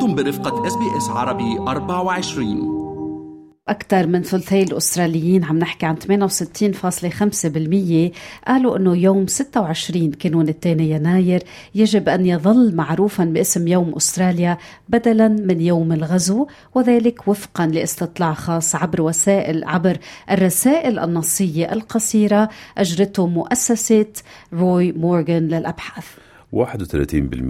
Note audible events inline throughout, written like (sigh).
أنتم برفقة SBS عربي 24 أكثر من ثلثي الأستراليين عم نحكي عن 68.5% قالوا أنه يوم 26 كانون الثاني يناير يجب أن يظل معروفا باسم يوم أستراليا بدلا من يوم الغزو وذلك وفقا لاستطلاع خاص عبر وسائل عبر الرسائل النصية القصيرة أجرته مؤسسة روي مورغان للأبحاث. 31%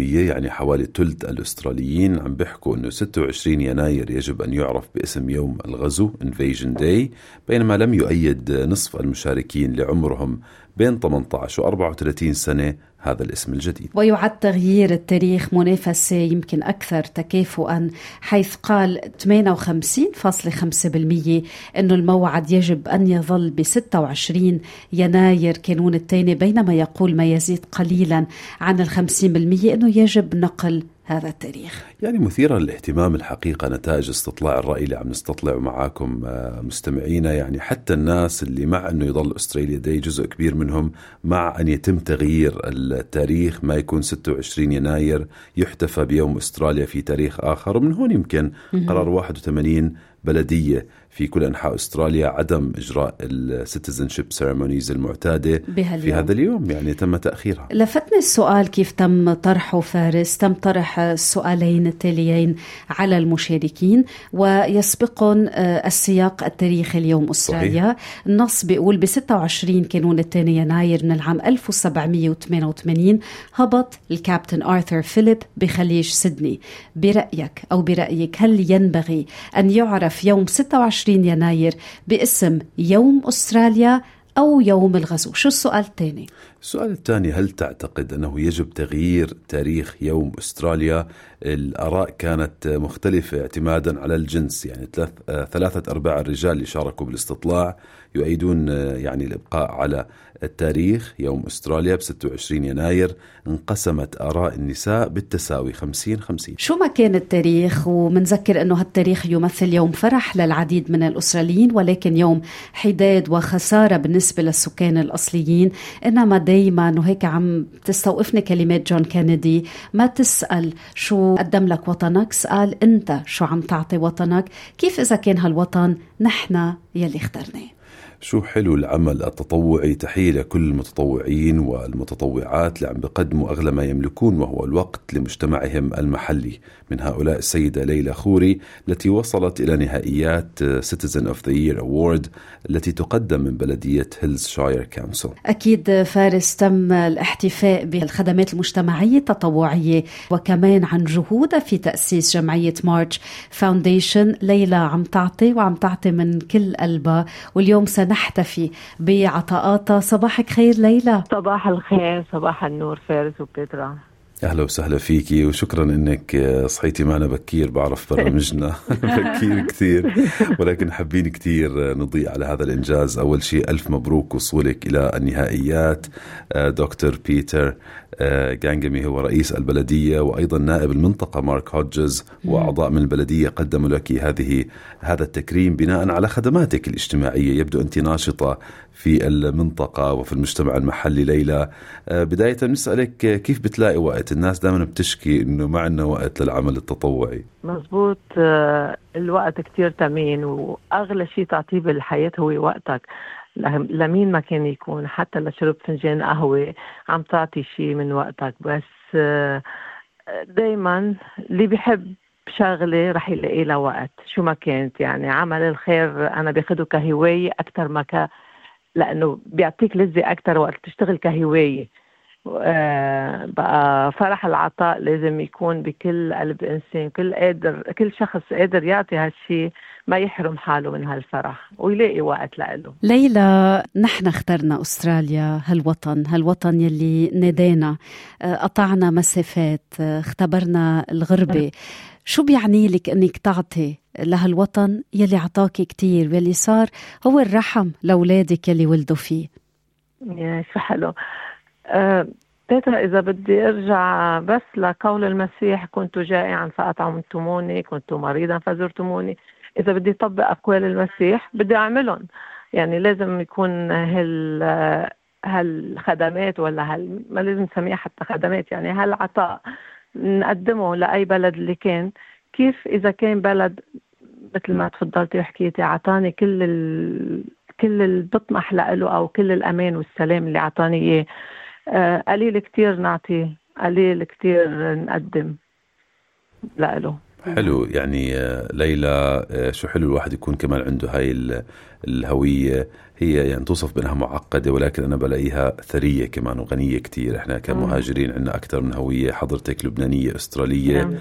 يعني حوالي ثلث الأستراليين عم بيحكوا إنه 26 يناير يجب أن يعرف باسم يوم الغزو Invasion Day بينما لم يؤيد نصف المشاركين لعمرهم بين 18 و 34 سنة هذا الاسم الجديد. ويعد تغيير التاريخ منافسة يمكن أكثر تكافؤا حيث قال 58.5% أنه الموعد يجب أن يظل ب 26 يناير كانون الثاني بينما يقول ما يزيد قليلا عن ال 50% أنه يجب نقل هذا التاريخ. يعني مثيرة للاهتمام الحقيقة نتائج استطلاع الرأي اللي عم نستطلع معاكم آه، مستمعينا. يعني حتى الناس اللي مع أنه يضل أستراليا داي جزء كبير منهم مع أن يتم تغيير التاريخ ما يكون 26 يناير يحتفى بيوم أستراليا في تاريخ آخر. ومن هون يمكن قرار 81 بلدية في كل أنحاء أستراليا عدم إجراء ال citizenship ceremonies المعتادة بهاليوم. في هذا اليوم يعني تم تأخيرها لفتني السؤال كيف تم طرحه فارس تم طرح السؤالين التاليين على المشاركين ويسبقهم آه، السياق التاريخي اليوم أستراليا صحيح. النص بيقول ب 26 كانون الثاني يناير من العام 1788 هبط الكابتن آرثر فيليب بخليج سيدني برأيك أو برأيك هل ينبغي أن يعرف يوم 26 20 يناير باسم يوم أستراليا أو يوم الغزو شو السؤال الثاني؟ السؤال الثاني هل تعتقد أنه يجب تغيير تاريخ يوم أستراليا الآراء كانت مختلفة اعتمادا على الجنس يعني ثلاثة أرباع الرجال اللي شاركوا بالاستطلاع يؤيدون يعني الإبقاء على التاريخ. يوم أستراليا ب 26 يناير انقسمت آراء النساء بالتساوي 50 50 شو ما كان التاريخ ومنذكر أنه هالتاريخ يمثل يوم فرح للعديد من الأستراليين ولكن يوم حداد وخسارة بالنسبة للسكان الأصليين إنما دايما وهيك عم تستوقفني كلمات جون كينيدي. ما تسأل شو قدم لك وطنك سأل أنت شو عم تعطي وطنك. كيف إذا كان هالوطن نحن يلي اخترناه؟ شو حلو العمل التطوعي تحية لكل المتطوعين والمتطوعات اللي عم بقدموا أغلى ما يملكون وهو الوقت لمجتمعهم المحلي. من هؤلاء السيدة ليلى خوري التي وصلت إلى نهائيات Citizen of the Year Award التي تقدم من بلدية Hills Shire Council أكيد فارس تم الاحتفاء بالخدمات المجتمعية التطوعية وكمان عن جهودها في تأسيس جمعية March Foundation ليلى عم تعطي وعم تعطي من كل قلبها واليوم سنحتفي بعطاءاتها صباحك خير ليلى. صباح الخير صباح النور فارس وبيترا أهلا وسهلا فيكي وشكرا إنك صحيتي معنا بكير بعرف برامجنا (laughs) بكير كثير ولكن حابين كثير نضيء على هذا الإنجاز. أول شيء ألف مبروك وصولك إلى النهائيات دكتور بيتر جانجمي هو رئيس البلدية وأيضا نائب المنطقة مارك هودجز وأعضاء من البلدية قدموا لك هذه هذا التكريم بناء على خدماتك الاجتماعية. يبدو أنت ناشطة في المنطقة وفي المجتمع المحلي ليلى. بداية نسألك كيف بتلاقي وقت؟ الناس دائما بتشكي إنه ما عندنا وقت للعمل التطوعي. مزبوط الوقت كتير ثمين وأغلى شيء تعطيه بالحياة هو وقتك. لمين ما كان يكون حتى لشرب فنجان قهوة عم تعطي شيء من وقتك. بس آه، دايما اللي بيحب شغلة رح يلاقي لها وقت شو ما كانت يعني. عمل الخير أنا باخده كهواية أكثر ما ك لأنه بيعطيك لذة أكثر وقت تشتغل كهواية. بقى فرح العطاء لازم يكون بكل قلب إنسان كل قادر كل شخص قادر يعطي هالشيء ما يحرم حاله من هالفرح ويلاقي وقت لإله. ليلى نحن اخترنا أستراليا هالوطن هالوطن يلي نادينا آه، قطعنا مسافات آه، اختبرنا الغربة. شو بيعني لك إنك تعطي لهالوطن يلي عطاك كتير واللي صار هو الرحم لأولادك يلي ولدوا فيه؟ يا شو حلو. أه إذا بدي أرجع بس لقول المسيح كنت جائعا فأطعمتموني كنت مريضا فزرتموني. إذا بدي أطبق أقوال المسيح بدي أعملهم. يعني لازم يكون هال هالخدمات ولا هال ما لازم نسميها حتى خدمات يعني هالعطاء نقدمه لأي بلد اللي كان. كيف إذا كان بلد مثل ما تفضلتي وحكيتي أعطاني كل ال... كل اللي بطمح له أو كل الأمان والسلام اللي أعطاني إياه. آه، قليل كتير نعطيه قليل كتير نقدم له حلو. يعني آه، ليلى آه، شو حلو الواحد يكون كمان عنده هاي الهوية. هي يعني توصف بأنها معقدة ولكن أنا بلاقيها ثرية كمان وغنية كتير. إحنا كمهاجرين عندنا أكثر من هوية. حضرتك لبنانية أسترالية. نعم.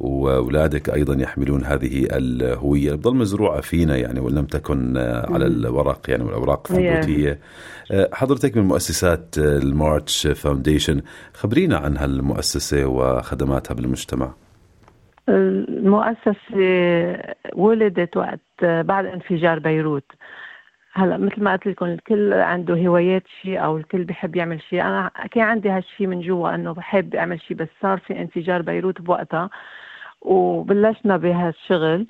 وأولادك أيضا يحملون هذه الهوية. بضل مزروعة فينا يعني وإن لم تكن على الورق يعني والأوراق الثبوتية آه، حضرتك من مؤسسات ال March Foundation. خبرينا عن هالمؤسسة وخدماتها بالمجتمع. المؤسسة ولدت وقت بعد انفجار بيروت. هلا مثل ما قلت لكم الكل عنده هوايات شيء أو الكل بحب يعمل شيء. أنا كان عندي هالشيء من جوا إنه بحب أعمل شيء بس صار في انفجار بيروت بوقتها وبلشنا بهالشغل.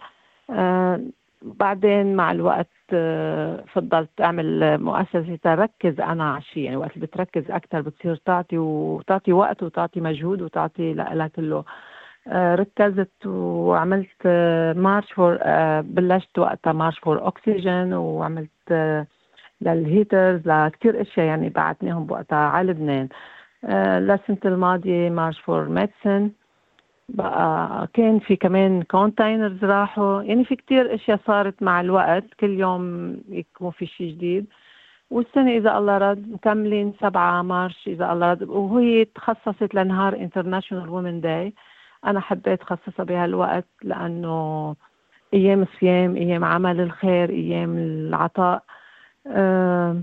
آه بعدين مع الوقت آه فضلت أعمل مؤسسة تركز أنا على شيء يعني وقت بتركز أكثر بتصير تعطي وتعطي وقت وتعطي مجهود وتعطي لها كله. ركزت وعملت March آه، for آه، بلشت وقتها March for Oxygen وعملت آه، لل heaters لكثير أشياء يعني بعتناهم بوقتها على لبنان. للسنة الماضية March for Medicine بقى كان في كمان containers راحوا. يعني في كتير أشياء صارت مع الوقت. كل يوم يكون في شيء جديد. والسنة إذا الله رد مكملين سبعة March إذا الله رد. وهي تخصصت لنهار International Women Day أنا حبيت خصصها بهالوقت لأنه أيام الصيام أيام عمل الخير أيام العطاء أه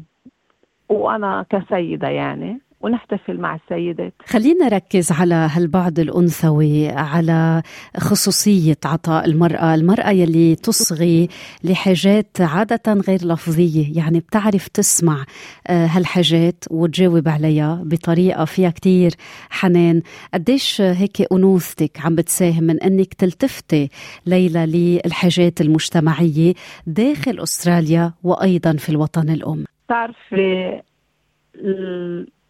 وأنا كسيدة يعني. ونحتفل مع السيدات. خلينا نركز على هالبعد الأنثوي على خصوصية عطاء المرأة. المرأة يلي تصغي لحاجات عادة غير لفظية. يعني بتعرف تسمع آه، هالحاجات وتجاوب عليها بطريقة فيها كتير حنان. قديش هيك أنوثتك عم بتساهم من أنك تلتفتي ليلى للحاجات المجتمعية داخل أستراليا وأيضا في الوطن الأم؟ تعرفي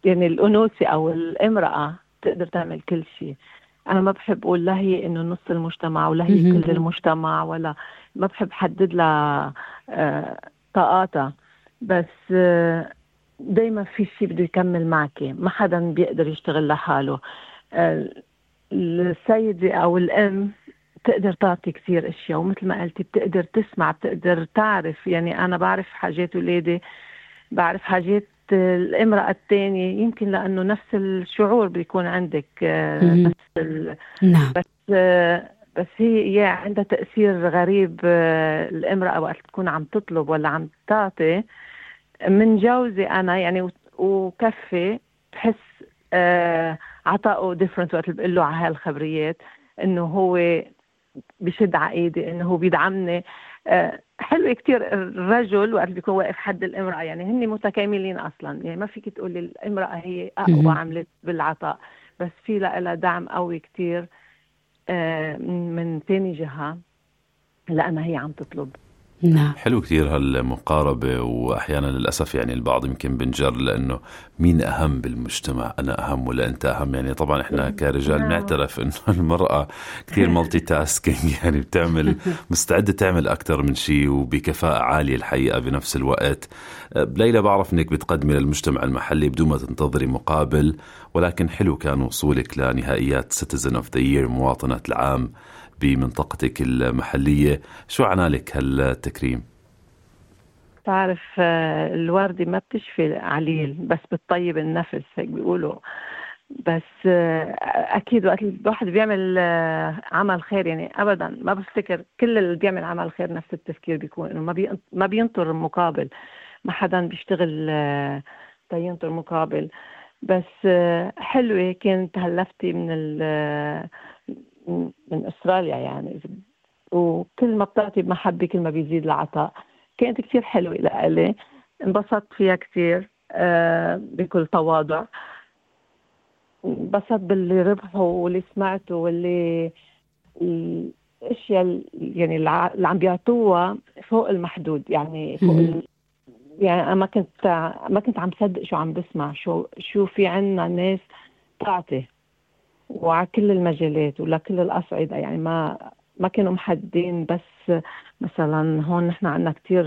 يعني الأنوثة أو الامرأة تقدر تعمل كل شيء. أنا ما بحب أقول لا هي إنه نص المجتمع ولا هي كل المجتمع ولا ما بحب حدد لها آه، طاقاتها. بس آه، دايما في شيء بده يكمل معك ما حدا بيقدر يشتغل لحاله. آه، السيدة أو الأم بتقدر تعطي كثير أشياء. ومثل ما قلتي بتقدر تسمع بتقدر تعرف. يعني أنا بعرف حاجات اولادي بعرف حاجات الامرأة الثانية يمكن لأنه نفس الشعور بيكون عندك آه، نفس نعم. بس آه، بس هي عندها تأثير غريب آه، الامرأة وقت تكون عم تطلب ولا عم تعطي من جوزي أنا يعني وكفي بحس عطائه ديفرنت وقت بقول له على هالخبريات إنه هو بشد على إيدي إنه هو بيدعمني حلو كتير الرجل وقت بيكون واقف حد الامرأة يعني هن متكاملين أصلا يعني ما فيك تقولي الامرأة هي أقوى عملت بالعطاء بس في لها دعم قوي كتير آه، من ثاني جهة لأنها هي عم تطلب. نعم. حلو كثير هالمقاربة وأحيانا للأسف يعني البعض يمكن بنجر لأنه مين أهم بالمجتمع؟ أنا أهم ولا أنت أهم؟ يعني طبعا إحنا كرجال نعم. نعترف إنه (laughs) المرأة كثير multitasking يعني بتعمل (laughs) مستعدة تعمل أكثر من شيء وبكفاءة عالية الحقيقة بنفس الوقت. ليلى بعرف إنك بتقدمي للمجتمع المحلي بدون ما تنتظري مقابل ولكن حلو كان وصولك لنهائيات Citizen of the Year مواطنة العام. بمنطقتك المحلية. شو عنالك هالتكريم؟ تعرف آه، الوردة ما بتشفي عليل بس بتطيب النفس هيك بيقولوا. بس آه، أكيد وقت الواحد بيعمل آه، عمل خير يعني ابدا ما بفتكر كل اللي بيعمل عمل خير نفس التفكير بيكون إنه ما ما بينطر مقابل. ما حدا بيشتغل تينطر مقابل. بس حلوة كانت هلفتي من من أستراليا يعني. وكل ما بتعطي بمحبه كل ما بيزيد العطاء. كانت كثير حلوة لإلي. انبسطت فيها كثير آه بكل تواضع. انبسطت باللي ربحه واللي سمعته واللي الأشياء يعني اللي عم بيعطوها فوق المحدود يعني فوق ال... يعني أنا ما كنت ما كنت عم صدق شو عم بسمع شو شو في عنا ناس تعطي وعلى كل المجالات ولكل الأصعدة. يعني ما ما كانوا محددين بس مثلا هون نحن عندنا كثير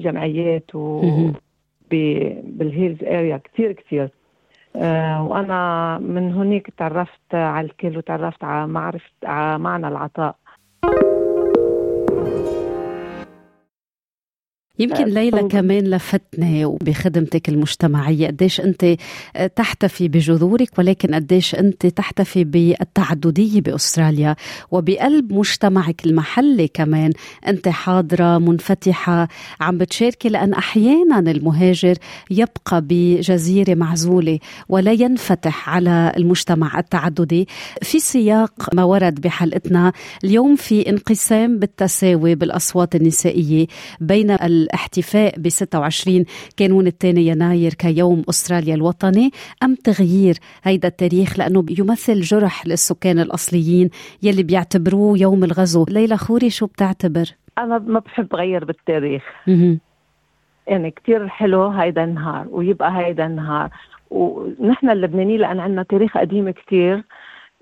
جمعيات و بال Hills area كثير كثير آه وأنا من هناك تعرفت على الكل وتعرفت على معرفة على معنى العطاء. يمكن ليلى كمان لفتني وبخدمتك المجتمعية. قديش أنت تحتفي بجذورك ولكن قديش أنت تحتفي بالتعددية بأستراليا وبقلب مجتمعك المحلي كمان. أنت حاضرة منفتحة عم بتشاركي لأن أحيانا المهاجر يبقى بجزيرة معزولة ولا ينفتح على المجتمع التعددي. في سياق ما ورد بحلقتنا. اليوم في انقسام بالتساوي بالأصوات النسائية بين الاحتفاء ب 26 كانون الثاني يناير كيوم أستراليا الوطني أم تغيير هيدا التاريخ؟ لأنه يمثل جرح للسكان الأصليين يلي بيعتبروه يوم الغزو. ليلى خوري شو بتعتبر؟ أنا ما بحب غير بالتاريخ. يعني كتير حلو هيدا النهار ويبقى هيدا النهار. ونحن اللبنانيين لأن عندنا تاريخ قديم كتير.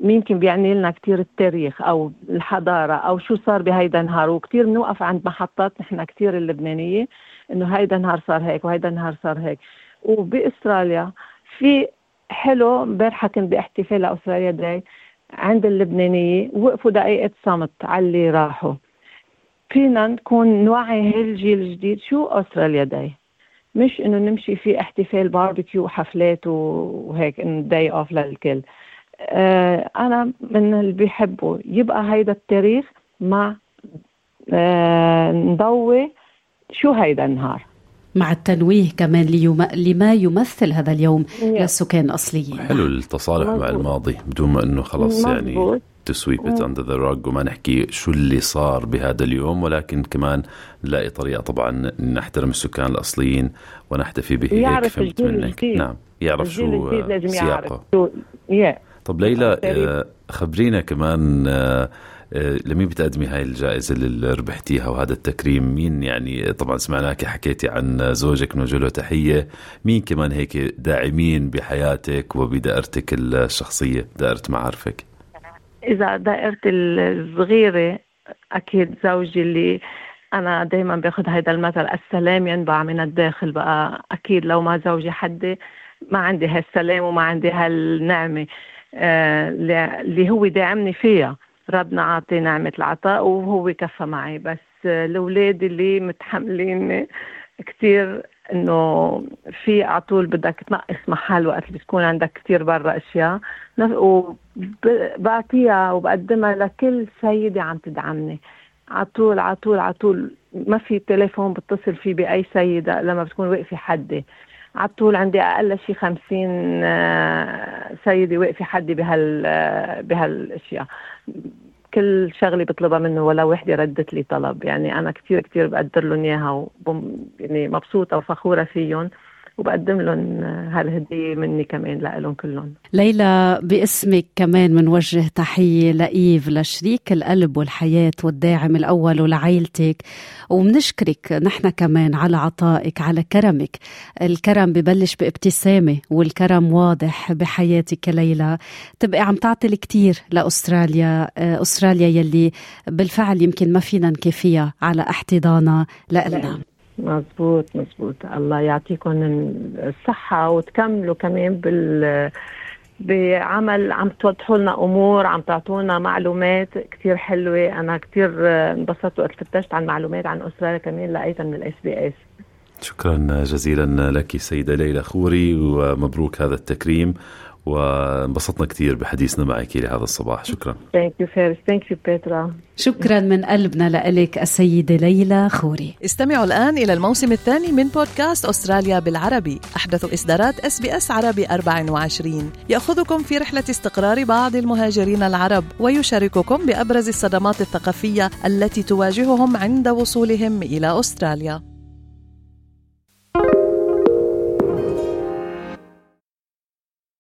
يمكن بيعني لنا كثير التاريخ أو الحضارة أو شو صار بهيدا النهار. وكثير بنوقف عند محطات نحن كثير اللبنانية إنه هيدا النهار صار هيك وهيدا النهار صار هيك. وبأستراليا في حلو امبارحة كنت باحتفال Australia Day عند اللبنانية وقفوا دقيقة صمت على اللي راحوا. فينا نكون نوعي هالجيل الجديد شو Australia Day. مش إنه نمشي في احتفال باربيكيو وحفلات وهيك day off للكل. أنا من اللي بيحبوا. يبقى هيدا التاريخ مع آه، نضوي شو هيدا النهار. مع التنويه كمان ليوم... لما يمثل هذا اليوم للسكان الأصليين. حلو التصالح مع الماضي بدون ما إنه خلص يعني to sweep it under the rug وما نحكي شو اللي صار بهذا اليوم ولكن كمان نلاقي طريقة طبعا نحترم السكان الأصليين ونحتفي به هيك. فهمت منك؟ نعم. يعرف شو سياقه. طب ليلى آه، خبرينا كمان آه، آه، لمين بتقدمي هاي الجائزة اللي ربحتيها وهذا التكريم؟ مين يعني طبعا سمعناك حكيتي عن زوجك نوجه له تحية. مين كمان هيك داعمين بحياتك وبدائرتك الشخصية دائرة معارفك؟ إذا دائرتي الصغيرة أكيد زوجي اللي أنا دايما باخذ هذا المثل السلام ينبع من الداخل بقى. أكيد لو ما زوجي حدي ما عندي هالسلام وما عندي هالنعمة. اللي هو داعمني فيها. ربنا عاطي نعمة العطاء وهو كفى معي. بس الأولاد اللي متحملين كثير إنه في على طول بدك تنقص محل وقت بتكون عندك كثير برا أشياء. وبعطيها وبقدمها لكل سيدة عم تدعمني. على طول على طول على طول. ما في تليفون بتصل فيه بأي سيدة لما بتكون واقفة حدي. على طول عندي أقل شيء 50 آه، سيده واقفه حدي بهال آه، بهالأشياء. كل شغله بطلبها منه ولا وحدة ردت لي طلب. يعني أنا كثير كثير بقدر لهم إياها يعني مبسوطة وفخورة فيهم. وبقدم لهم هالهدية مني كمان لهم كلهم. ليلى باسمك كمان منوجه تحية لإيف لشريك القلب والحياة والداعم الأول ولعائلتك. وبنشكرك نحن كمان على عطائك على كرمك. الكرم ببلش بابتسامة والكرم واضح بحياتك ليلى. تبقي عم تعطي الكثير لأستراليا أستراليا يلي بالفعل يمكن ما فينا نكفيها على احتضانها لنا مزبوط مزبوط الله يعطيكم الصحة وتكملوا كمان بال بعمل عم توضحوا لنا أمور عم تعطونا معلومات كثير حلوة. أنا كثير انبسطت وقت فتشت عن معلومات عن استراليا كمان لقيتها من الإس بي إس. شكرا جزيلا لك سيدة ليلى خوري ومبروك هذا التكريم. وانبسطنا كثير بحديثنا معك لهذا الصباح. شكرا. thank you فارس thank you بيترا شكرا من قلبنا لك السيدة ليلى خوري. استمعوا الآن إلى الموسم الثاني من بودكاست أستراليا بالعربي. أحدث إصدارات SBS عربي 24 يأخذكم في رحلة استقرار بعض المهاجرين العرب ويشارككم بأبرز الصدمات الثقافية التي تواجههم عند وصولهم إلى أستراليا.